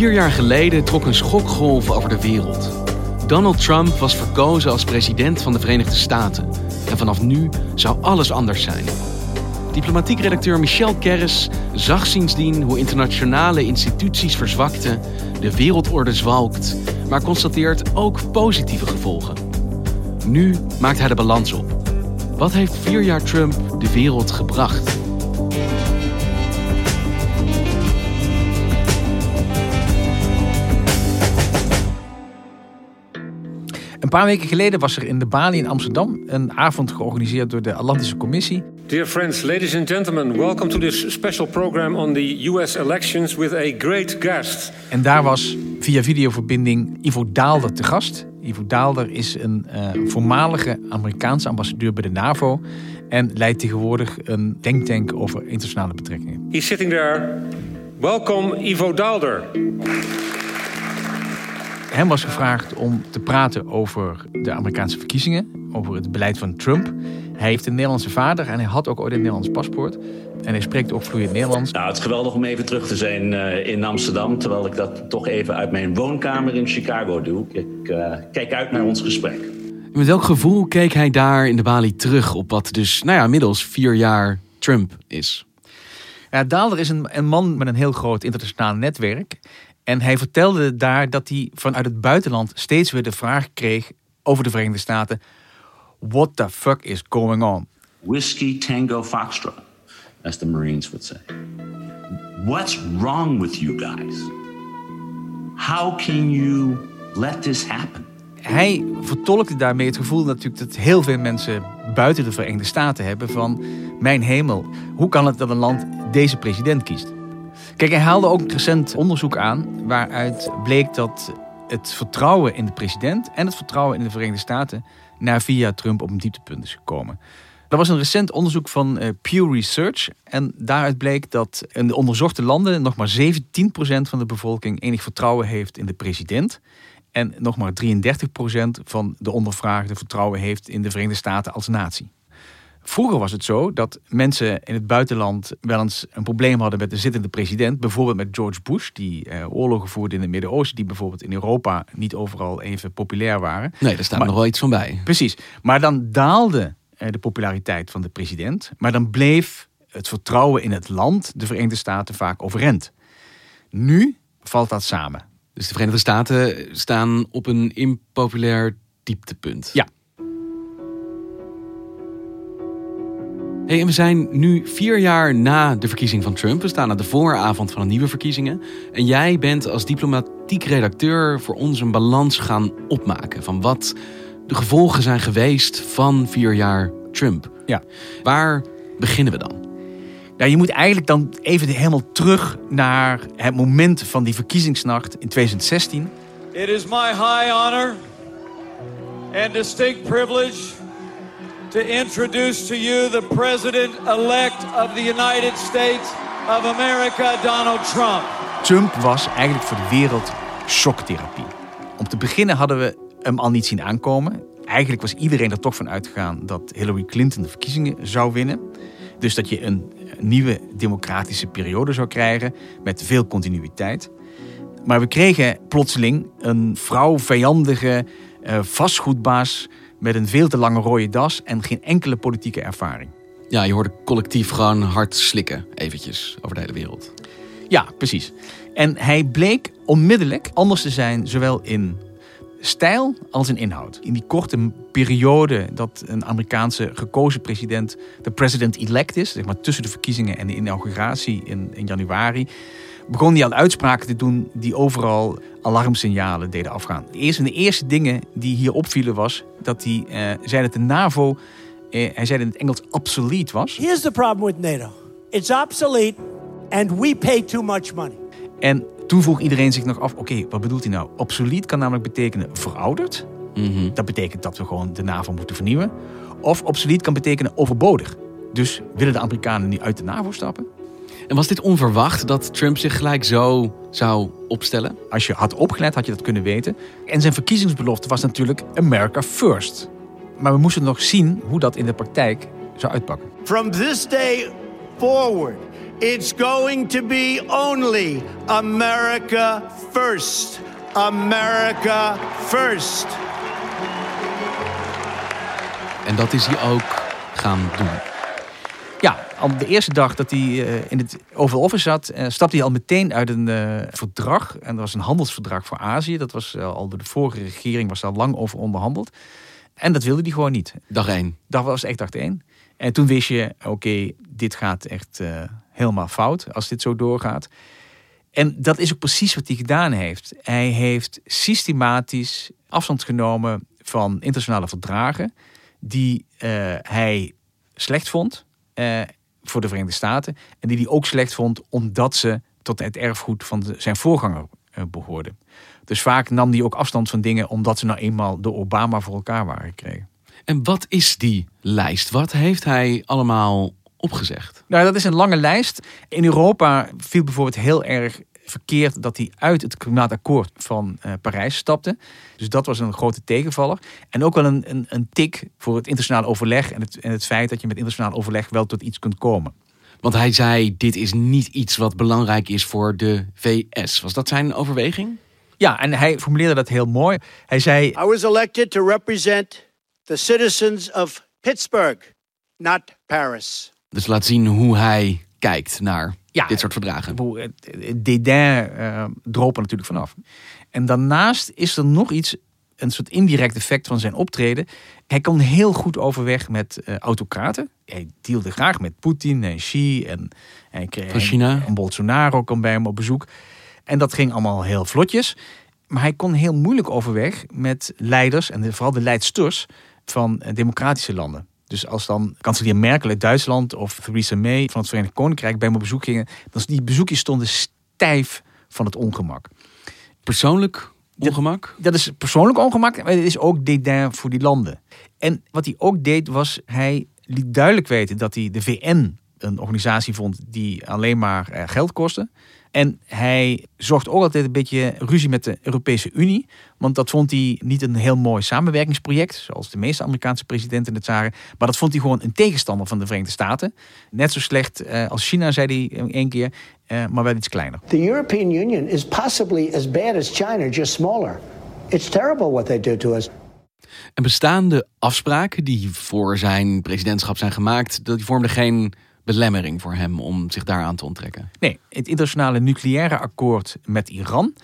Vier jaar geleden trok een schokgolf over de wereld. Donald Trump was verkozen als president van de Verenigde Staten. En vanaf nu zou alles anders zijn. Diplomatiek redacteur Michel Kerris zag sindsdien hoe internationale instituties verzwakten, de wereldorde zwalkt, maar constateert ook positieve gevolgen. Nu maakt hij de balans op. Wat heeft vier jaar Trump de wereld gebracht? Paar weken geleden was er in de Bali in Amsterdam een avond georganiseerd door de Atlantische Commissie. Dear friends, ladies and gentlemen, welcome to this special program on the US elections with a great guest. En daar was via videoverbinding Ivo Daalder te gast. Ivo Daalder is een uh, voormalige Amerikaanse ambassadeur bij de NAVO en leidt tegenwoordig een denktank over internationale betrekkingen. He's sitting there. Welcome Ivo Daalder. Hem was gevraagd om te praten over de Amerikaanse verkiezingen, over het beleid van Trump. Hij heeft een Nederlandse vader en hij had ook ooit een Nederlands paspoort. En hij spreekt ook vloeiend Nederlands. Nou, het is geweldig om even terug te zijn uh, in Amsterdam, terwijl ik dat toch even uit mijn woonkamer in Chicago doe. Ik uh, kijk uit naar ons gesprek. Met welk gevoel keek hij daar in de Bali terug op wat dus, nou ja, inmiddels vier jaar Trump is? Ja, Daalder is een, een man met een heel groot internationaal netwerk. En hij vertelde daar dat hij vanuit het buitenland steeds weer de vraag kreeg over de Verenigde Staten: What the fuck is going on? Whiskey Tango Foxtrot, as the Marines would say. What's wrong with you guys? How can you let this happen? Hij vertolkte daarmee het gevoel natuurlijk dat heel veel mensen buiten de Verenigde Staten hebben van mijn hemel, hoe kan het dat een land deze president kiest? Kijk, hij haalde ook recent onderzoek aan waaruit bleek dat het vertrouwen in de president en het vertrouwen in de Verenigde Staten na via Trump op een dieptepunt is gekomen. Er was een recent onderzoek van uh, Pew Research en daaruit bleek dat in de onderzochte landen nog maar 17% van de bevolking enig vertrouwen heeft in de president. En nog maar 33% van de ondervraagden vertrouwen heeft in de Verenigde Staten als natie. Vroeger was het zo dat mensen in het buitenland wel eens een probleem hadden met de zittende president. Bijvoorbeeld met George Bush, die uh, oorlogen voerde in het Midden-Oosten, die bijvoorbeeld in Europa niet overal even populair waren. Nee, daar staat maar, nog wel iets van bij. Precies. Maar dan daalde uh, de populariteit van de president. Maar dan bleef het vertrouwen in het land, de Verenigde Staten, vaak overeind. Nu valt dat samen. Dus de Verenigde Staten staan op een impopulair dieptepunt. Ja, Hey, en we zijn nu vier jaar na de verkiezing van Trump. We staan aan de vooravond van de nieuwe verkiezingen. En jij bent als diplomatiek redacteur voor ons een balans gaan opmaken van wat de gevolgen zijn geweest van vier jaar Trump. Ja. Waar beginnen we dan? Nou, je moet eigenlijk dan even helemaal terug naar het moment van die verkiezingsnacht in 2016. It is my high honor and distinct privilege to introduce to you the president-elect of the United States of America, Donald Trump. Trump was eigenlijk voor de wereld shocktherapie. Om te beginnen hadden we hem al niet zien aankomen. Eigenlijk was iedereen er toch van uitgegaan dat Hillary Clinton de verkiezingen zou winnen. Dus dat je een nieuwe democratische periode zou krijgen met veel continuïteit. Maar we kregen plotseling een vrouw-vijandige uh, vastgoedbaas met een veel te lange rode das en geen enkele politieke ervaring. Ja, je hoorde collectief gewoon hard slikken, eventjes, over de hele wereld. Ja, precies. En hij bleek onmiddellijk anders te zijn, zowel in stijl als in inhoud. In die korte periode dat een Amerikaanse gekozen president de president-elect is, zeg maar tussen de verkiezingen en de inauguratie in, in januari, begon hij al uitspraken te doen die overal alarmsignalen deden afgaan. De eerste, de eerste dingen die hier opvielen was dat hij eh, zei dat de NAVO, eh, hij zei in het Engels, obsolete was. Here's the problem with NATO. It's obsolete and we pay too much money. En toen vroeg iedereen zich nog af, oké, wat bedoelt hij nou? Obsolete kan namelijk betekenen verouderd. Dat betekent dat we gewoon de NAVO moeten vernieuwen. Of obsolete kan betekenen overbodig. Dus willen de Amerikanen nu uit de NAVO stappen? En was dit onverwacht dat Trump zich gelijk zo zou opstellen? Als je had opgelet, had je dat kunnen weten. En zijn verkiezingsbelofte was natuurlijk America First. Maar we moesten nog zien hoe dat in de praktijk zou uitpakken. From this day forward, it's going to be only America first. America first. En dat is hij ook gaan doen. Ja, op de eerste dag dat hij eh, in het Oval Office zat, eh, stapte hij al meteen uit een eh, verdrag. En dat was een handelsverdrag voor Azië. Dat was eh, al door de vorige regering, was daar lang over onderhandeld. En dat wilde hij gewoon niet. Dag één. Dat was echt dag één. En toen wist je, oké, dit gaat echt eh, helemaal fout als dit zo doorgaat. En dat is ook precies wat hij gedaan heeft. Hij heeft systematisch afstand genomen van internationale verdragen die eh, hij slecht vond eh, voor de Verenigde Staten. En die hij ook slecht vond omdat ze tot het erfgoed van zijn voorganger eh, behoorden. Dus vaak nam hij ook afstand van dingen omdat ze nou eenmaal door Obama voor elkaar waren gekregen. En wat is die lijst? Wat heeft hij allemaal opgezegd? Nou, dat is een lange lijst. In Europa viel bijvoorbeeld heel erg verkeerd dat hij uit het klimaatakkoord van eh, Parijs stapte. Dus dat was een grote tegenvaller. En ook wel een, een, een tik voor het internationaal overleg en het, en het feit dat je met internationaal overleg wel tot iets kunt komen. Want hij zei, dit is niet iets wat belangrijk is voor de VS. Was dat zijn overweging? Ja, en hij formuleerde dat heel mooi. Hij zei, I was elected to represent the citizens of Pittsburgh, not Paris. Dus laat zien hoe hij kijkt naar Ja, dit soort verdragen. Het dédain eh, droop er natuurlijk vanaf. En daarnaast is er nog iets, een soort indirect effect van zijn optreden. Hij kon heel goed overweg met eh, autocraten. Hij dealde graag met Poetin en Xi en, en, hij kreeg- Van China. en Bolsonaro kwam bij hem op bezoek. En dat ging allemaal heel vlotjes. Maar hij kon heel moeilijk overweg met leiders en vooral de leidsters van eh, democratische landen. Dus als dan kanselier Merkel uit Duitsland of Theresa May van het Verenigd Koninkrijk bij hem op bezoek gingen, dan die bezoekjes stonden stijf van het ongemak. Persoonlijk ongemak? Dat is persoonlijk ongemak, maar het is ook dédain voor die landen. En wat hij ook deed was, hij liet duidelijk weten dat hij de VN een organisatie vond die alleen maar eh, geld kostte. En hij zocht ook altijd een beetje ruzie met de Europese Unie. Want dat vond hij niet een heel mooi samenwerkingsproject, zoals de meeste Amerikaanse presidenten het zagen. Maar dat vond hij gewoon een tegenstander van de Verenigde Staten. Net zo slecht eh, als China, zei hij één keer, eh, maar wel iets kleiner. The European Union is possibly as bad as China, just smaller. It's terrible what they do to us. En bestaande afspraken die voor zijn presidentschap zijn gemaakt, dat die vormden geen belemmering voor hem om zich daaraan te onttrekken. Nee, het internationale nucleaire akkoord met Iran.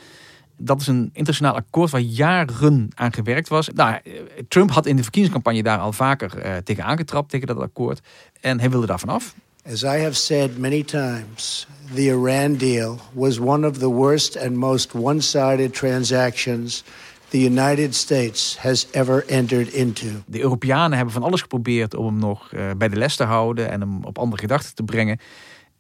Dat is een internationaal akkoord waar jaren aan gewerkt was. Nou, eh, Trump had in de verkiezingscampagne daar al vaker eh, tegen aangetrapt, tegen dat akkoord. En hij wilde daar vanaf. As I have said many times, the Iran deal was one of the worst and most one sided transactions the United States has ever entered into. De Europeanen hebben van alles geprobeerd om hem nog eh, bij de les te houden en hem op andere gedachten te brengen.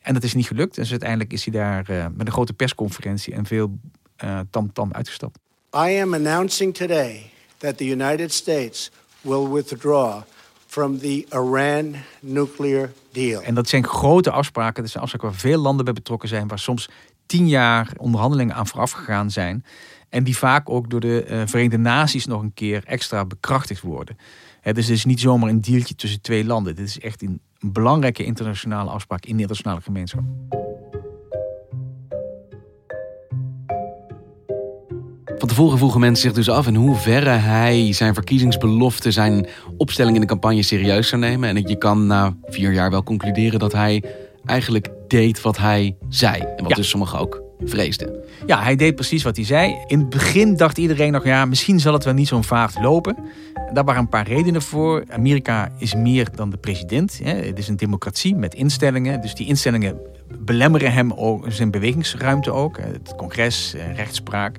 En dat is niet gelukt. Dus uiteindelijk is hij daar eh, met een grote persconferentie en veel eh, tamtam uitgestapt. I am announcing today that the United States will withdraw from the Iran nuclear deal. En dat zijn grote afspraken. Dat zijn afspraken waar veel landen bij betrokken zijn. Waar soms tien jaar onderhandelingen aan vooraf gegaan zijn. En die vaak ook door de eh, Verenigde Naties nog een keer extra bekrachtigd worden. Dus het is niet zomaar een dealtje tussen twee landen. Dit is echt een belangrijke internationale afspraak in de internationale gemeenschap. Van gevolgen vroegen mensen zich dus af in hoeverre hij zijn verkiezingsbelofte, zijn opstelling in de campagne serieus zou nemen. En je kan na vier jaar wel concluderen dat hij eigenlijk deed wat hij zei. En wat dus sommigen ook vreesden. Ja, hij deed precies wat hij zei. In het begin dacht iedereen nog, ja, misschien zal het wel niet zo'n vaart lopen. Daar waren een paar redenen voor. Amerika is meer dan de president. Het is een democratie met instellingen. Dus die instellingen belemmeren hem ook, zijn bewegingsruimte ook. Het congres, rechtspraak.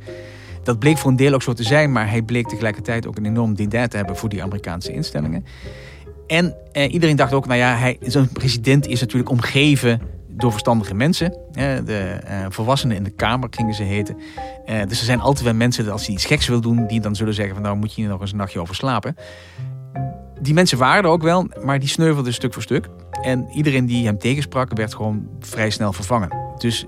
Dat bleek voor een deel ook zo te zijn, maar hij bleek tegelijkertijd ook een enorm dinet te hebben voor die Amerikaanse instellingen. En eh, iedereen dacht ook, nou ja, zo'n president is natuurlijk omgeven door verstandige mensen. de uh, volwassenen in de Kamer gingen ze heten. Uh, dus er zijn altijd wel mensen, dat als hij iets geks wil doen, die dan zullen zeggen van nou moet je hier nog eens een nachtje over slapen. Die mensen waren er ook wel, maar die sneuvelden stuk voor stuk. En iedereen die hem tegensprak, werd gewoon vrij snel vervangen. Dus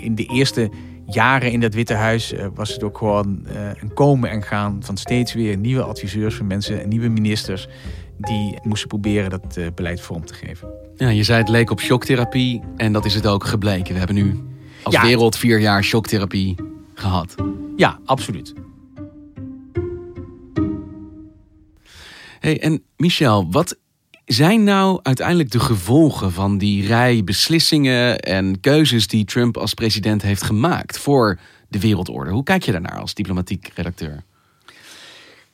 in de eerste jaren in dat Witte Huis was het ook gewoon een komen en gaan van steeds weer nieuwe adviseurs van mensen, nieuwe ministers die moesten proberen dat uh, beleid vorm te geven. Ja, je zei het leek op shocktherapie en dat is het ook gebleken. We hebben nu als wereld vier jaar shocktherapie gehad. Ja, absoluut. Hey, en Michel, wat zijn nou uiteindelijk de gevolgen van die rij beslissingen en keuzes die Trump als president heeft gemaakt voor de wereldorde? Hoe kijk je daarnaar als diplomatiek redacteur?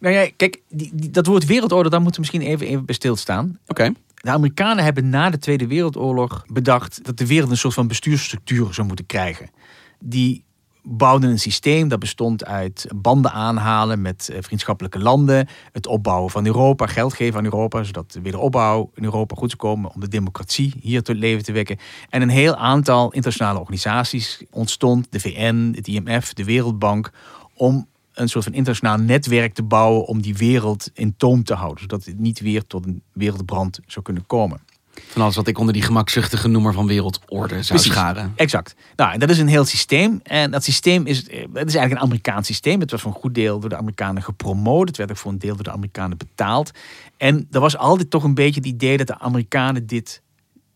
Nou ja, kijk, die, dat woord wereldorde, daar moeten we misschien even, even bij stilstaan. Oké. De Amerikanen hebben na de Tweede Wereldoorlog bedacht dat de wereld een soort van bestuursstructuur zou moeten krijgen. Die bouwden een systeem dat bestond uit banden aanhalen met eh, vriendschappelijke landen, het opbouwen van Europa, geld geven aan Europa, zodat de wederopbouw in Europa goed zou komen om de democratie hier tot leven te wekken. En een heel aantal internationale organisaties ontstond, de VN, het IMF, de Wereldbank, om een soort van internationaal netwerk te bouwen om die wereld in toom te houden. Zodat het niet weer tot een wereldbrand zou kunnen komen. Van alles wat ik onder die gemakzuchtige noemer van wereldorde zou Precies, scharen. Exact. Nou, en dat is een heel systeem. En dat systeem is, het is eigenlijk een Amerikaans systeem. Het was voor een goed deel door de Amerikanen gepromoot. Het werd ook voor een deel door de Amerikanen betaald. En er was altijd toch een beetje het idee dat de Amerikanen dit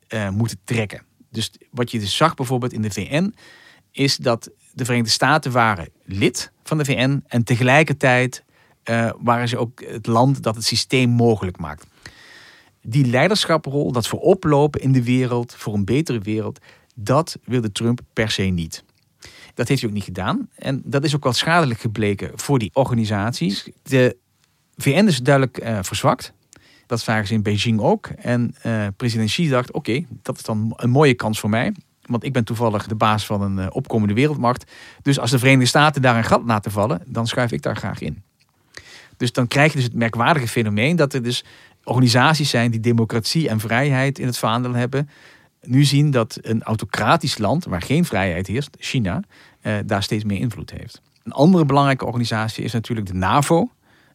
uh, moeten trekken. Dus wat je dus zag bijvoorbeeld in de VN, is dat de Verenigde Staten waren lid van de VN en tegelijkertijd uh, waren ze ook het land dat het systeem mogelijk maakt. Die leiderschaprol, dat voor oplopen in de wereld, voor een betere wereld, dat wilde Trump per se niet. Dat heeft hij ook niet gedaan. En dat is ook wel schadelijk gebleken voor die organisaties. De VN is duidelijk uh, verzwakt. Dat zagen ze in Beijing ook. En uh, president Xi dacht: oké, dat is dan een mooie kans voor mij. Want ik ben toevallig de baas van een uh, opkomende wereldmarkt. Dus als de Verenigde Staten daar een gat laten vallen, dan schuif ik daar graag in. Dus dan krijg je dus het merkwaardige fenomeen dat er dus organisaties zijn die democratie en vrijheid in het vaandel hebben. Nu zien dat een autocratisch land waar geen vrijheid heerst, China, uh, daar steeds meer invloed heeft. Een andere belangrijke organisatie is natuurlijk de NAVO.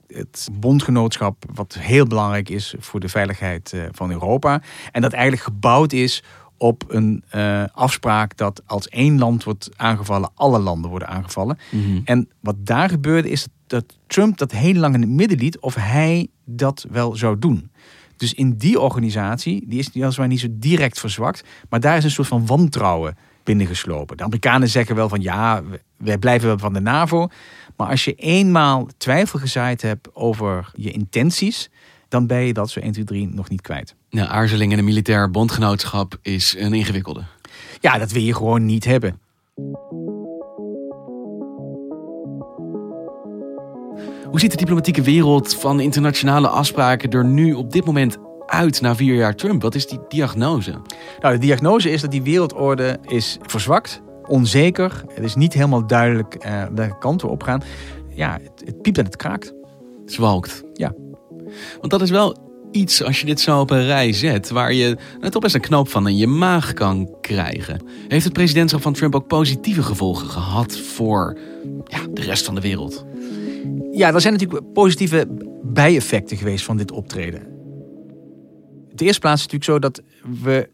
Het bondgenootschap wat heel belangrijk is voor de veiligheid uh, van Europa. En dat eigenlijk gebouwd is op een uh, afspraak dat als één land wordt aangevallen, alle landen worden aangevallen. Mhm. En wat daar gebeurde is dat Trump dat heel lang in het midden liet of hij dat wel zou doen. Dus in die organisatie, die is weliswaar niet zo direct verzwakt, maar daar is een soort van wantrouwen binnengeslopen. De Amerikanen zeggen wel van ja, wij blijven wel van de NAVO. Maar als je eenmaal twijfel gezaaid hebt over je intenties, dan ben je dat zo 1, 2, 3 nog niet kwijt. Ja, aarzeling in een militair bondgenootschap is een ingewikkelde. Ja, dat wil je gewoon niet hebben. Hoe ziet de diplomatieke wereld van internationale afspraken er nu op dit moment uit na vier jaar Trump? Wat is die diagnose? Nou, de diagnose is dat die wereldorde is verzwakt, onzeker. Het is niet helemaal duidelijk uh, welke kant we op gaan. Ja, het, het piept en het kraakt. Het zwalkt. Ja. Want dat is wel iets, als je dit zo op een rij zet, waar je net toch best een knoop van in je maag kan krijgen. Heeft het presidentschap van Trump ook positieve gevolgen gehad voor ja, de rest van de wereld? Ja, er zijn natuurlijk positieve bijeffecten geweest van dit optreden. In de eerste plaats is het natuurlijk zo dat we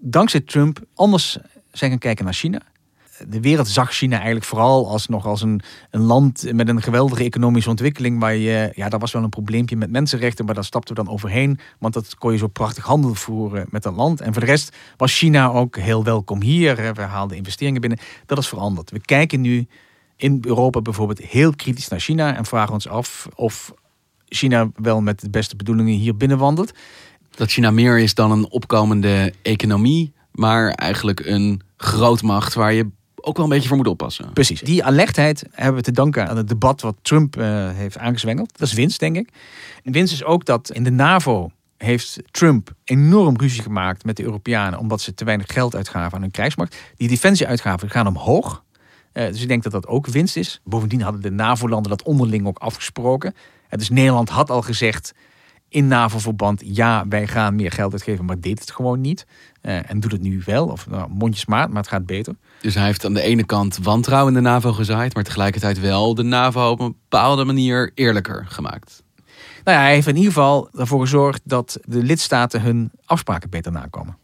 dankzij Trump anders zijn gaan kijken naar China de wereld zag China eigenlijk vooral als nog als een, een land met een geweldige economische ontwikkeling. Waar je, ja, daar was wel een probleempje met mensenrechten, maar daar stapten we dan overheen. Want dat kon je zo prachtig handel voeren met dat land. En voor de rest was China ook heel welkom hier. We haalden investeringen binnen. Dat is veranderd. We kijken nu in Europa bijvoorbeeld heel kritisch naar China en vragen ons af of China wel met de beste bedoelingen hier binnenwandelt. Dat China meer is dan een opkomende economie, maar eigenlijk een grootmacht waar je ook wel een beetje voor moet oppassen. Precies. Die alertheid hebben we te danken aan het debat wat Trump uh, heeft aangezwengeld. Dat is winst, denk ik. En winst is ook dat in de NAVO heeft Trump enorm ruzie gemaakt met de Europeanen omdat ze te weinig geld uitgaven aan hun krijgsmacht. Die defensieuitgaven gaan omhoog. Uh, dus ik denk dat dat ook winst is. Bovendien hadden de NAVO-landen dat onderling ook afgesproken. Uh, dus Nederland had al gezegd in NAVO-verband: ja, wij gaan meer geld uitgeven, maar deed het gewoon niet. Uh, en doet het nu wel, of nou, mondjesmaat, maar het gaat beter. Dus hij heeft aan de ene kant wantrouwen in de NAVO gezaaid, maar tegelijkertijd wel de NAVO op een bepaalde manier eerlijker gemaakt. Nou ja, hij heeft in ieder geval ervoor gezorgd dat de lidstaten hun afspraken beter nakomen.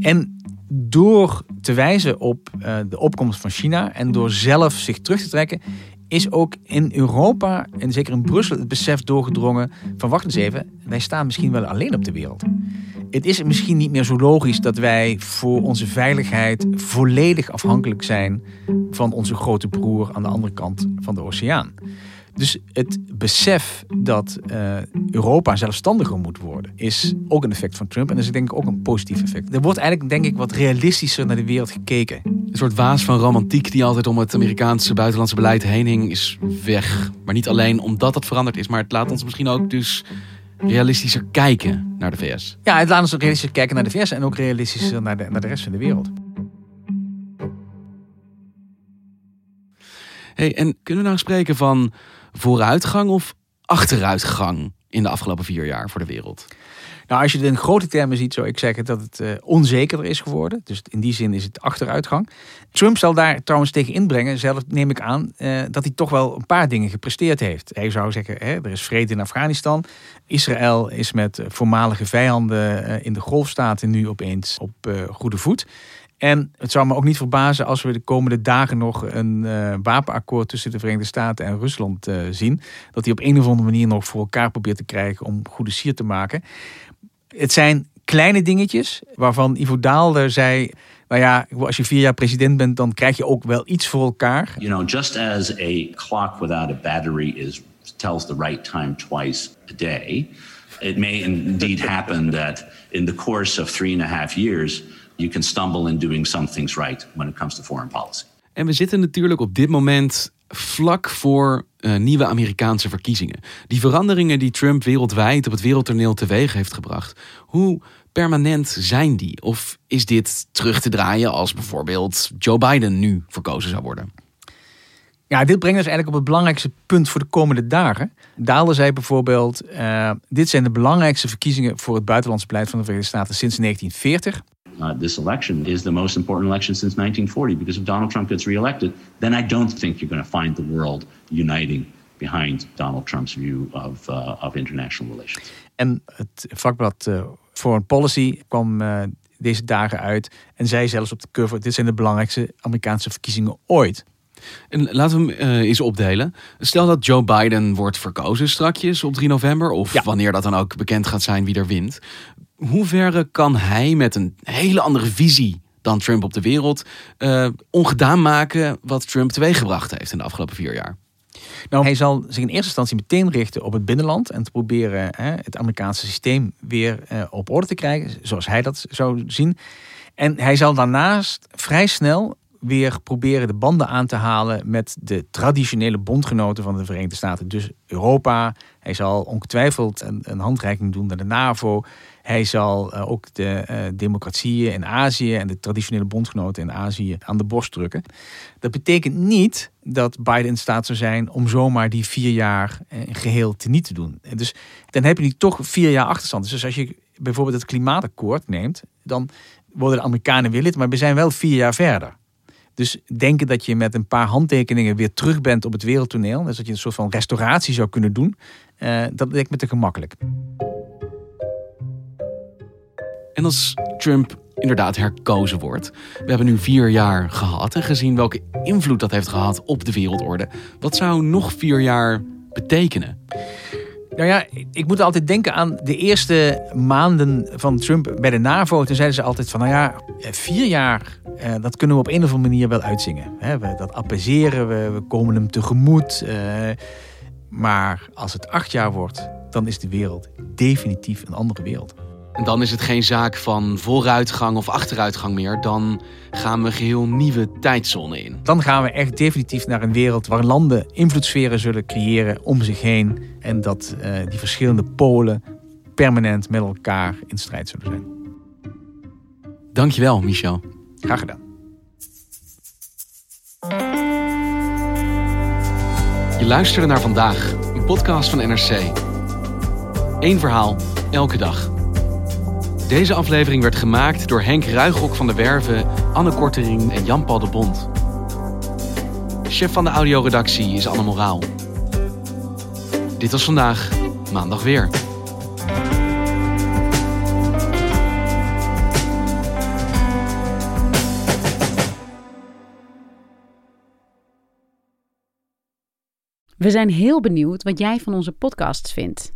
En door te wijzen op uh, de opkomst van China en door zelf zich terug te trekken, is ook in Europa en zeker in Brussel het besef doorgedrongen van wacht eens even, wij staan misschien wel alleen op de wereld. Het is misschien niet meer zo logisch dat wij voor onze veiligheid volledig afhankelijk zijn van onze grote broer aan de andere kant van de oceaan. Dus het besef dat uh, Europa zelfstandiger moet worden, is ook een effect van Trump. En dat is denk ik ook een positief effect. Er wordt eigenlijk denk ik wat realistischer naar de wereld gekeken. Een soort waas van romantiek die altijd om het Amerikaanse buitenlandse beleid heen hing, is weg. Maar niet alleen omdat dat veranderd is, maar het laat ons misschien ook dus realistischer kijken naar de VS. Ja, het laat ons ook realistischer kijken naar de VS en ook realistischer naar de, naar de rest van de wereld. Hey, en kunnen we nou spreken van vooruitgang of achteruitgang in de afgelopen vier jaar voor de wereld? Nou, als je het in grote termen ziet, zou ik zeggen dat het uh, onzekerder is geworden. Dus in die zin is het achteruitgang. Trump zal daar trouwens tegen inbrengen, zelf neem ik aan, uh, dat hij toch wel een paar dingen gepresteerd heeft. Hij zou zeggen, hè, er is vrede in Afghanistan. Israël is met voormalige vijanden uh, in de golfstaten nu opeens op goede voet. En het zou me ook niet verbazen als we de komende dagen nog een uh, wapenakkoord tussen de Verenigde Staten en Rusland uh, zien. Dat die op een of andere manier nog voor elkaar probeert te krijgen om goede sier te maken. Het zijn kleine dingetjes waarvan Ivo Daalder zei. Nou ja, als je vier jaar president bent, dan krijg je ook wel iets voor elkaar. You know, just as a clock without a battery is tells the right time twice a day, it may indeed happen that in the course of three and a half years you can stumble in doing some things right when it comes to foreign policy. En we zitten natuurlijk op dit moment vlak voor uh, nieuwe Amerikaanse verkiezingen. Die veranderingen die Trump wereldwijd op het wereldtoneel teweeg heeft gebracht, hoe permanent zijn die? Of is dit terug te draaien als bijvoorbeeld Joe Biden nu verkozen zou worden? Ja, dit brengt ons eigenlijk op het belangrijkste punt voor de komende dagen. Daalder zei bijvoorbeeld: uh, dit zijn de belangrijkste verkiezingen voor het buitenlands beleid van de Verenigde Staten sinds 1940. Uh, this election is the most important election since 1940 because if Donald Trump gets reelected, then I don't think you're going to find the world uniting behind Donald Trump's view of, uh, of international relations. En het vakblad uh, Foreign Policy kwam uh, deze dagen uit en zei zelfs op de cover: dit zijn de belangrijkste Amerikaanse verkiezingen ooit. En laten we hem uh, eens opdelen. Stel dat Joe Biden wordt verkozen strakjes op 3 november, of ja. wanneer dat dan ook bekend gaat zijn wie er wint hoe ver kan hij met een hele andere visie dan Trump op de wereld uh, ongedaan maken wat Trump teweeggebracht heeft in de afgelopen vier jaar? Nou, hij zal zich in eerste instantie meteen richten op het binnenland en te proberen hè, het Amerikaanse systeem weer uh, op orde te krijgen, zoals hij dat zou zien. En hij zal daarnaast vrij snel weer proberen de banden aan te halen met de traditionele bondgenoten van de Verenigde Staten. Dus Europa. Hij zal ongetwijfeld een handreiking doen naar de NAVO. Hij zal uh, ook de uh, democratieën in Azië en de traditionele bondgenoten in Azië aan de borst drukken. Dat betekent niet dat Biden in staat zou zijn om zomaar die vier jaar uh, geheel te niet te doen. Dus dan heb je nu toch vier jaar achterstand. Dus als je bijvoorbeeld het klimaatakkoord neemt, dan worden de Amerikanen weer lid, maar we zijn wel vier jaar verder. Dus denken dat je met een paar handtekeningen weer terug bent op het wereldtoneel, dus dat je een soort van restauratie zou kunnen doen, dat lijkt me te gemakkelijk. En als Trump inderdaad herkozen wordt. We hebben nu vier jaar gehad en gezien welke invloed dat heeft gehad op de wereldorde. Wat zou nog vier jaar betekenen? Nou ja, ik moet altijd denken aan de eerste maanden van Trump bij de NAVO. Toen zeiden ze altijd van, nou ja, vier jaar, eh, dat kunnen we op een of andere manier wel uitzingen. We, dat appeaseren, we, we komen hem tegemoet. Eh, maar als het acht jaar wordt, dan is de wereld definitief een andere wereld. En dan is het geen zaak van vooruitgang of achteruitgang meer. Dan gaan we geheel nieuwe tijdzone in. Dan gaan we echt definitief naar een wereld waar landen invloedssferen zullen creëren om zich heen. En dat uh, die verschillende polen permanent met elkaar in strijd zullen zijn. Dankjewel, Michel. Graag gedaan. Je luisterde naar vandaag, een podcast van NRC. Eén verhaal, elke dag. Deze aflevering werd gemaakt door Henk Ruigrok van de Werven, Anne Kortering en Jan-Paul de Bond. Chef van de audioredactie is Anne Moraal. Dit was vandaag, maandag weer. We zijn heel benieuwd wat jij van onze podcasts vindt.